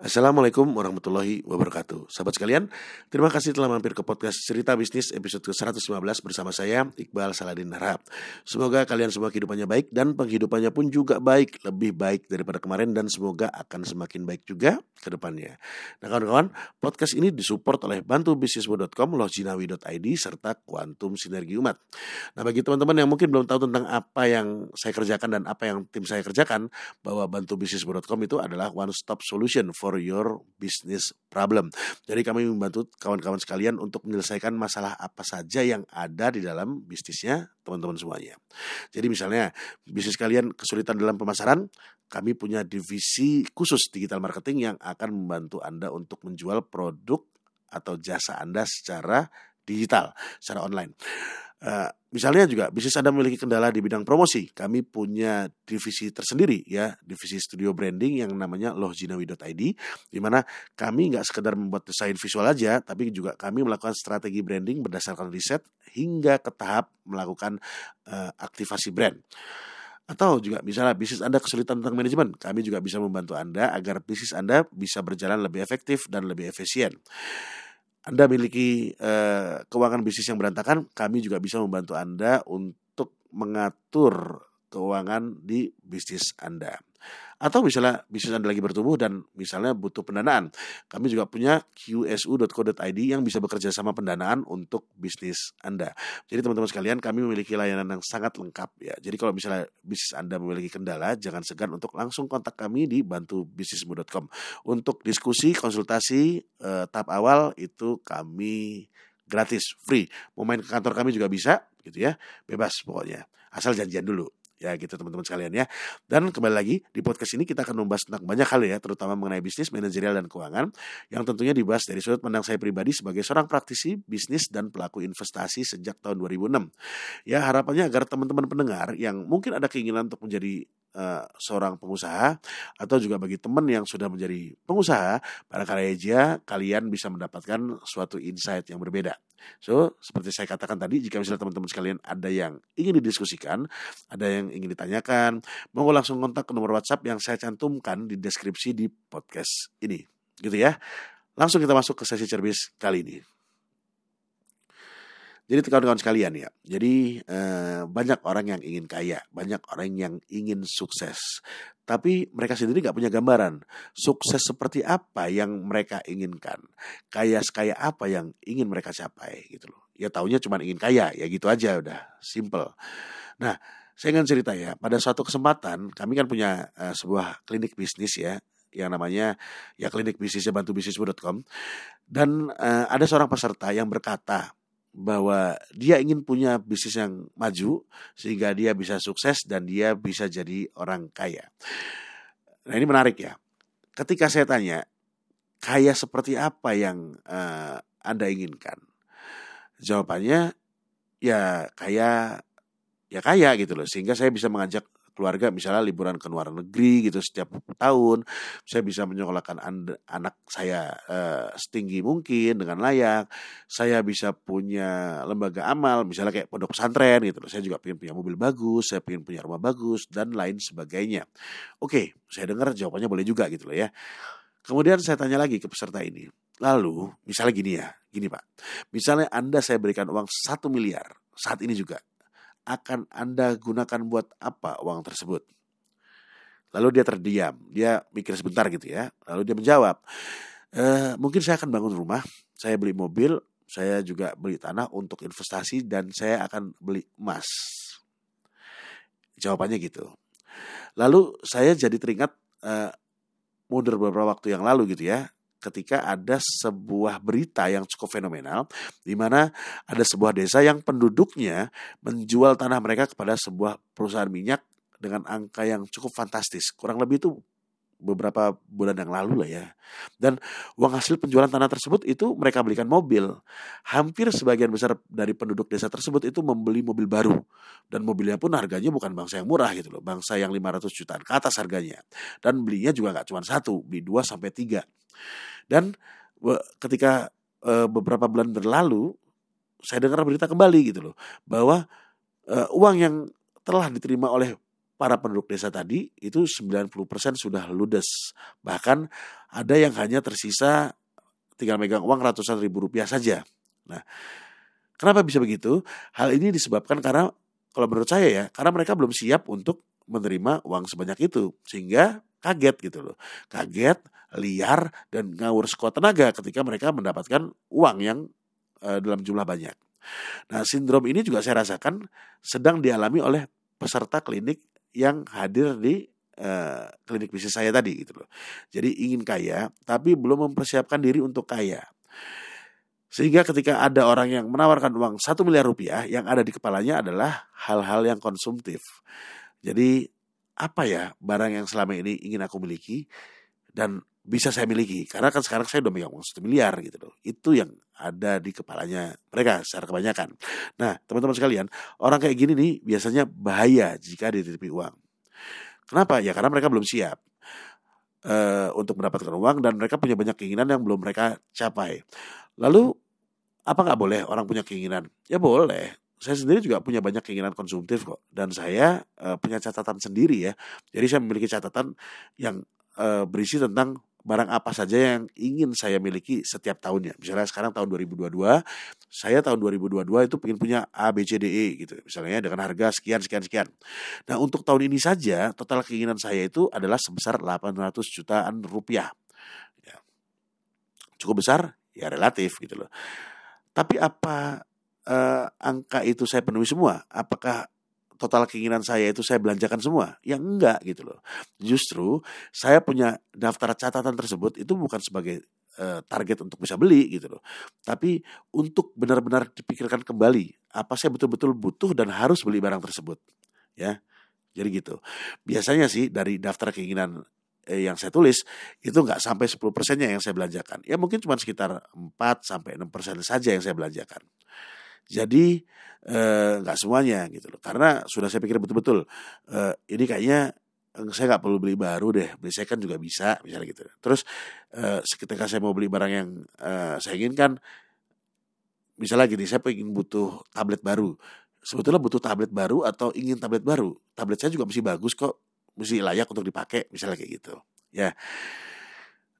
Assalamualaikum warahmatullahi wabarakatuh. Sahabat sekalian, terima kasih telah mampir ke podcast Cerita Bisnis episode ke-115 bersama saya, Iqbal Saladin Harap. Semoga kalian semua kehidupannya baik dan penghidupannya pun juga baik Lebih baik daripada kemarin dan semoga akan semakin baik juga ke depannya. Nah kawan-kawan, podcast ini disupport oleh bantubisnismu.com, lojinawi.id, serta Kuantum Sinergi Umat. Nah bagi teman-teman yang mungkin belum tahu tentang apa yang saya kerjakan dan apa yang tim saya kerjakan Bahwa bantubisnismu.com itu adalah one stop solution for for your business problem. Jadi kami membantu kawan-kawan sekalian untuk menyelesaikan masalah apa saja yang ada di dalam bisnisnya teman-teman semuanya. Jadi misalnya bisnis kalian kesulitan dalam pemasaran, kami punya divisi khusus digital marketing yang akan membantu Anda untuk menjual produk atau jasa Anda secara digital, secara online. Uh, misalnya juga bisnis Anda memiliki kendala di bidang promosi, kami punya divisi tersendiri ya, divisi studio branding yang namanya lohjinawi.id di mana kami nggak sekedar membuat desain visual aja, tapi juga kami melakukan strategi branding berdasarkan riset hingga ke tahap melakukan uh, aktivasi brand. Atau juga misalnya bisnis Anda kesulitan tentang manajemen, kami juga bisa membantu Anda agar bisnis Anda bisa berjalan lebih efektif dan lebih efisien. Anda memiliki uh, keuangan bisnis yang berantakan, kami juga bisa membantu Anda untuk mengatur keuangan di bisnis Anda. Atau misalnya bisnis Anda lagi bertumbuh dan misalnya butuh pendanaan. Kami juga punya qsu.co.id yang bisa bekerja sama pendanaan untuk bisnis Anda. Jadi teman-teman sekalian, kami memiliki layanan yang sangat lengkap ya. Jadi kalau misalnya bisnis Anda memiliki kendala, jangan segan untuk langsung kontak kami di bantubisnismu.com. Untuk diskusi, konsultasi eh, tahap awal itu kami gratis, free. Mau main ke kantor kami juga bisa gitu ya. Bebas pokoknya. Asal janjian dulu ya gitu teman-teman sekalian ya. Dan kembali lagi di podcast ini kita akan membahas tentang banyak hal ya, terutama mengenai bisnis, manajerial dan keuangan yang tentunya dibahas dari sudut pandang saya pribadi sebagai seorang praktisi bisnis dan pelaku investasi sejak tahun 2006. Ya harapannya agar teman-teman pendengar yang mungkin ada keinginan untuk menjadi uh, seorang pengusaha atau juga bagi teman yang sudah menjadi pengusaha, barangkali aja kalian bisa mendapatkan suatu insight yang berbeda. So, seperti saya katakan tadi, jika misalnya teman-teman sekalian ada yang ingin didiskusikan, ada yang ingin ditanyakan, mau langsung kontak ke nomor WhatsApp yang saya cantumkan di deskripsi di podcast ini. Gitu ya. Langsung kita masuk ke sesi cerbis kali ini. Jadi kawan-kawan sekalian ya, jadi eh, banyak orang yang ingin kaya, banyak orang yang ingin sukses, tapi mereka sendiri nggak punya gambaran sukses seperti apa yang mereka inginkan, kaya sekaya apa yang ingin mereka capai gitu loh. Ya taunya cuma ingin kaya, ya gitu aja udah, simple. Nah, saya ingin cerita ya, pada suatu kesempatan kami kan punya uh, sebuah klinik bisnis ya, yang namanya ya klinik bisnisnya bantu bisnismu.com dan uh, ada seorang peserta yang berkata bahwa dia ingin punya bisnis yang maju sehingga dia bisa sukses dan dia bisa jadi orang kaya. Nah ini menarik ya. Ketika saya tanya kaya seperti apa yang uh, anda inginkan, jawabannya ya kaya ya kaya gitu loh sehingga saya bisa mengajak keluarga misalnya liburan ke luar negeri gitu setiap tahun saya bisa menyekolahkan anak saya uh, setinggi mungkin dengan layak. Saya bisa punya lembaga amal misalnya kayak pondok pesantren gitu saya juga ingin punya mobil bagus saya ingin punya rumah bagus dan lain sebagainya. Oke saya dengar jawabannya boleh juga gitu loh ya. Kemudian saya tanya lagi ke peserta ini. Lalu misalnya gini ya gini pak. Misalnya anda saya berikan uang satu miliar saat ini juga akan Anda gunakan buat apa uang tersebut? Lalu dia terdiam, dia mikir sebentar gitu ya. Lalu dia menjawab, e, mungkin saya akan bangun rumah, saya beli mobil, saya juga beli tanah untuk investasi dan saya akan beli emas. Jawabannya gitu. Lalu saya jadi teringat uh, mundur beberapa waktu yang lalu gitu ya ketika ada sebuah berita yang cukup fenomenal di mana ada sebuah desa yang penduduknya menjual tanah mereka kepada sebuah perusahaan minyak dengan angka yang cukup fantastis. Kurang lebih itu beberapa bulan yang lalu lah ya. Dan uang hasil penjualan tanah tersebut itu mereka belikan mobil. Hampir sebagian besar dari penduduk desa tersebut itu membeli mobil baru. Dan mobilnya pun harganya bukan bangsa yang murah gitu loh. Bangsa yang 500 jutaan ke atas harganya. Dan belinya juga nggak cuma satu, beli dua sampai tiga. Dan ketika uh, beberapa bulan berlalu, saya dengar berita kembali gitu loh, bahwa uh, uang yang telah diterima oleh para penduduk desa tadi itu 90% sudah ludes. Bahkan ada yang hanya tersisa tinggal megang uang ratusan ribu rupiah saja. Nah, kenapa bisa begitu? Hal ini disebabkan karena kalau menurut saya ya, karena mereka belum siap untuk menerima uang sebanyak itu sehingga kaget gitu loh. Kaget, liar dan ngawur sekuat tenaga ketika mereka mendapatkan uang yang uh, dalam jumlah banyak. Nah, sindrom ini juga saya rasakan sedang dialami oleh peserta klinik yang hadir di uh, klinik bisnis saya tadi gitu loh. Jadi ingin kaya tapi belum mempersiapkan diri untuk kaya. Sehingga ketika ada orang yang menawarkan uang satu miliar rupiah, yang ada di kepalanya adalah hal-hal yang konsumtif. Jadi apa ya barang yang selama ini ingin aku miliki dan bisa saya miliki. Karena kan sekarang saya udah megang uang satu miliar gitu loh. Itu yang ada di kepalanya mereka secara kebanyakan. Nah teman-teman sekalian orang kayak gini nih biasanya bahaya jika dititipi uang. Kenapa? Ya karena mereka belum siap uh, untuk mendapatkan uang dan mereka punya banyak keinginan yang belum mereka capai. Lalu apa nggak boleh orang punya keinginan? Ya boleh saya sendiri juga punya banyak keinginan konsumtif kok dan saya uh, punya catatan sendiri ya jadi saya memiliki catatan yang uh, berisi tentang barang apa saja yang ingin saya miliki setiap tahunnya. Misalnya sekarang tahun 2022, saya tahun 2022 itu ingin punya A, B, C, D, E gitu. Misalnya dengan harga sekian, sekian, sekian. Nah untuk tahun ini saja total keinginan saya itu adalah sebesar 800 jutaan rupiah. Ya. Cukup besar? Ya relatif gitu loh. Tapi apa uh, angka itu saya penuhi semua? Apakah total keinginan saya itu saya belanjakan semua? Ya enggak gitu loh. Justru saya punya daftar catatan tersebut itu bukan sebagai uh, target untuk bisa beli gitu loh. Tapi untuk benar-benar dipikirkan kembali apa saya betul-betul butuh dan harus beli barang tersebut. Ya. Jadi gitu. Biasanya sih dari daftar keinginan eh, yang saya tulis itu nggak sampai 10 persennya yang saya belanjakan. Ya mungkin cuma sekitar 4 sampai 6 persen saja yang saya belanjakan. Jadi eh, nggak eh, semuanya gitu loh. Karena sudah saya pikir betul-betul eh, ini kayaknya eh, saya nggak perlu beli baru deh, beli second juga bisa misalnya gitu. Terus eh, ketika saya mau beli barang yang eh, saya inginkan, misalnya gini, saya ingin butuh tablet baru. Sebetulnya butuh tablet baru atau ingin tablet baru? Tablet saya juga masih bagus kok, mesti layak untuk dipakai, misalnya kayak gitu. Ya.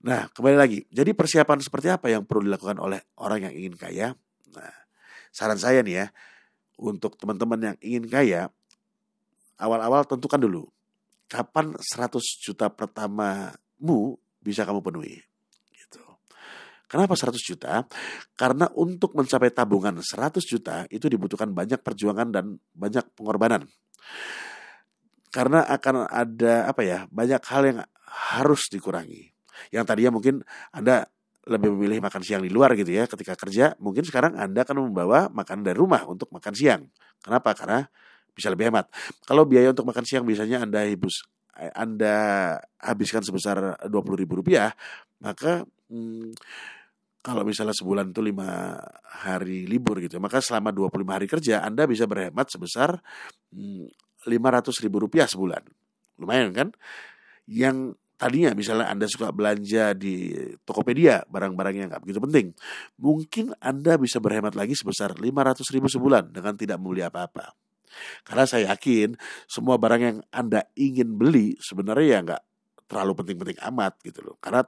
Nah, kembali lagi. Jadi persiapan seperti apa yang perlu dilakukan oleh orang yang ingin kaya? Nah, saran saya nih ya, untuk teman-teman yang ingin kaya, awal-awal tentukan dulu kapan 100 juta pertamamu bisa kamu penuhi. Gitu. Kenapa 100 juta? Karena untuk mencapai tabungan 100 juta itu dibutuhkan banyak perjuangan dan banyak pengorbanan. Karena akan ada apa ya, banyak hal yang harus dikurangi. Yang tadinya mungkin Anda lebih memilih makan siang di luar gitu ya. Ketika kerja mungkin sekarang anda akan membawa makan dari rumah untuk makan siang. Kenapa? Karena bisa lebih hemat. Kalau biaya untuk makan siang biasanya anda hibus anda habiskan sebesar dua puluh ribu rupiah maka hmm, kalau misalnya sebulan itu lima hari libur gitu maka selama 25 hari kerja anda bisa berhemat sebesar hmm, lima ratus ribu rupiah sebulan. Lumayan kan? Yang tadinya misalnya Anda suka belanja di Tokopedia barang-barang yang nggak begitu penting, mungkin Anda bisa berhemat lagi sebesar 500 ribu sebulan dengan tidak membeli apa-apa. Karena saya yakin semua barang yang Anda ingin beli sebenarnya ya nggak terlalu penting-penting amat gitu loh. Karena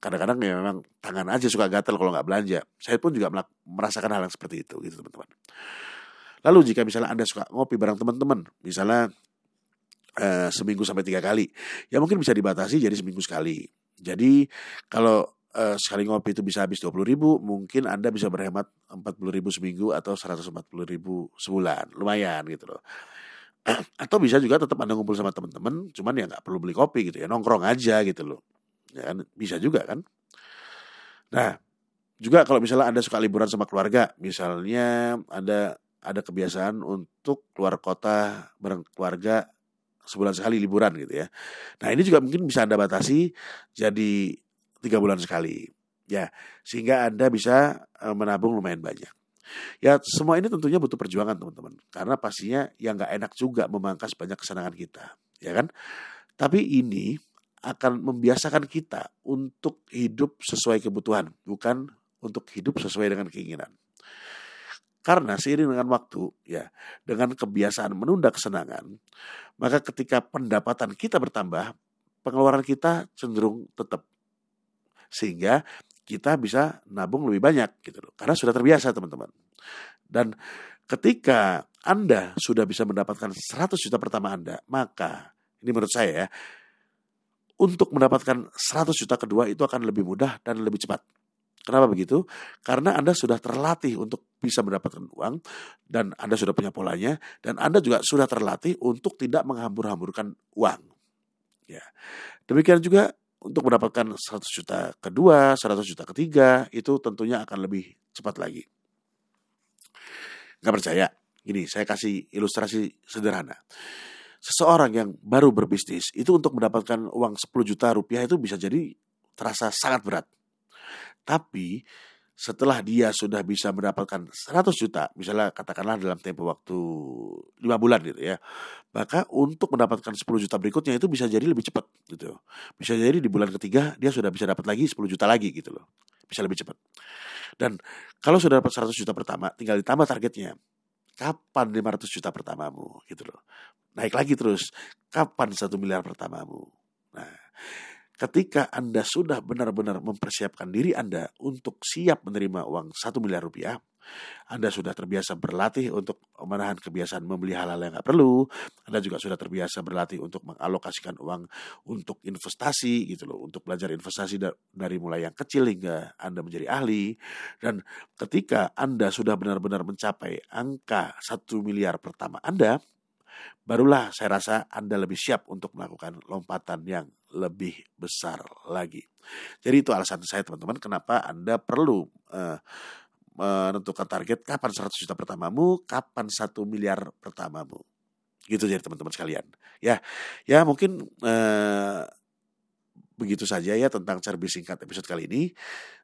kadang-kadang ya memang tangan aja suka gatel kalau nggak belanja. Saya pun juga merasakan hal yang seperti itu gitu teman-teman. Lalu jika misalnya Anda suka ngopi bareng teman-teman, misalnya uh, seminggu sampai tiga kali. Ya mungkin bisa dibatasi jadi seminggu sekali. Jadi kalau uh, sekali ngopi itu bisa habis dua puluh ribu, mungkin Anda bisa berhemat empat puluh ribu seminggu atau seratus empat puluh ribu sebulan. Lumayan gitu loh. atau bisa juga tetap Anda ngumpul sama teman-teman, cuman ya nggak perlu beli kopi gitu ya, nongkrong aja gitu loh. Ya kan? Bisa juga kan. Nah, juga kalau misalnya Anda suka liburan sama keluarga, misalnya ada ada kebiasaan untuk keluar kota bareng keluarga sebulan sekali liburan gitu ya. Nah ini juga mungkin bisa anda batasi jadi tiga bulan sekali ya sehingga anda bisa e, menabung lumayan banyak. Ya semua ini tentunya butuh perjuangan teman-teman karena pastinya yang nggak enak juga memangkas banyak kesenangan kita ya kan. Tapi ini akan membiasakan kita untuk hidup sesuai kebutuhan bukan untuk hidup sesuai dengan keinginan. Karena seiring dengan waktu, ya, dengan kebiasaan menunda kesenangan, maka ketika pendapatan kita bertambah, pengeluaran kita cenderung tetap. Sehingga kita bisa nabung lebih banyak gitu loh. Karena sudah terbiasa teman-teman. Dan ketika Anda sudah bisa mendapatkan 100 juta pertama Anda, maka ini menurut saya ya, untuk mendapatkan 100 juta kedua itu akan lebih mudah dan lebih cepat. Kenapa begitu? Karena Anda sudah terlatih untuk bisa mendapatkan uang dan Anda sudah punya polanya dan Anda juga sudah terlatih untuk tidak menghambur-hamburkan uang. Ya. Demikian juga untuk mendapatkan 100 juta kedua, 100 juta ketiga itu tentunya akan lebih cepat lagi. Gak percaya? Gini, saya kasih ilustrasi sederhana. Seseorang yang baru berbisnis itu untuk mendapatkan uang 10 juta rupiah itu bisa jadi terasa sangat berat tapi setelah dia sudah bisa mendapatkan 100 juta, misalnya katakanlah dalam tempo waktu 5 bulan gitu ya. Maka untuk mendapatkan 10 juta berikutnya itu bisa jadi lebih cepat gitu. Bisa jadi di bulan ketiga dia sudah bisa dapat lagi 10 juta lagi gitu loh. Bisa lebih cepat. Dan kalau sudah dapat 100 juta pertama, tinggal ditambah targetnya. Kapan 500 juta pertamamu gitu loh. Naik lagi terus. Kapan 1 miliar pertamamu. Nah, ketika Anda sudah benar-benar mempersiapkan diri Anda untuk siap menerima uang satu miliar rupiah, Anda sudah terbiasa berlatih untuk menahan kebiasaan membeli hal-hal yang nggak perlu. Anda juga sudah terbiasa berlatih untuk mengalokasikan uang untuk investasi gitu loh, untuk belajar investasi dari mulai yang kecil hingga Anda menjadi ahli. Dan ketika Anda sudah benar-benar mencapai angka satu miliar pertama Anda, barulah saya rasa Anda lebih siap untuk melakukan lompatan yang lebih besar lagi. Jadi itu alasan saya teman-teman kenapa Anda perlu uh, menentukan target kapan 100 juta pertamamu, kapan 1 miliar pertamamu. Gitu jadi teman-teman sekalian. Ya, ya mungkin uh, begitu saja ya tentang cerbi singkat episode kali ini.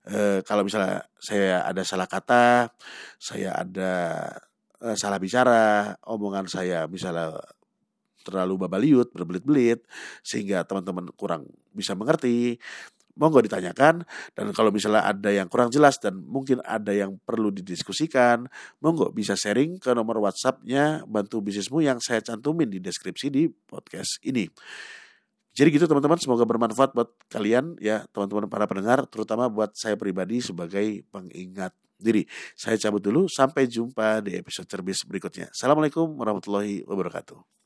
Uh, kalau misalnya saya ada salah kata, saya ada uh, salah bicara, omongan saya misalnya terlalu babaliut, berbelit-belit, sehingga teman-teman kurang bisa mengerti, monggo ditanyakan. Dan kalau misalnya ada yang kurang jelas dan mungkin ada yang perlu didiskusikan, monggo bisa sharing ke nomor WhatsAppnya Bantu Bisnismu yang saya cantumin di deskripsi di podcast ini. Jadi gitu teman-teman, semoga bermanfaat buat kalian ya teman-teman para pendengar, terutama buat saya pribadi sebagai pengingat diri. Saya cabut dulu, sampai jumpa di episode cerbis berikutnya. Assalamualaikum warahmatullahi wabarakatuh.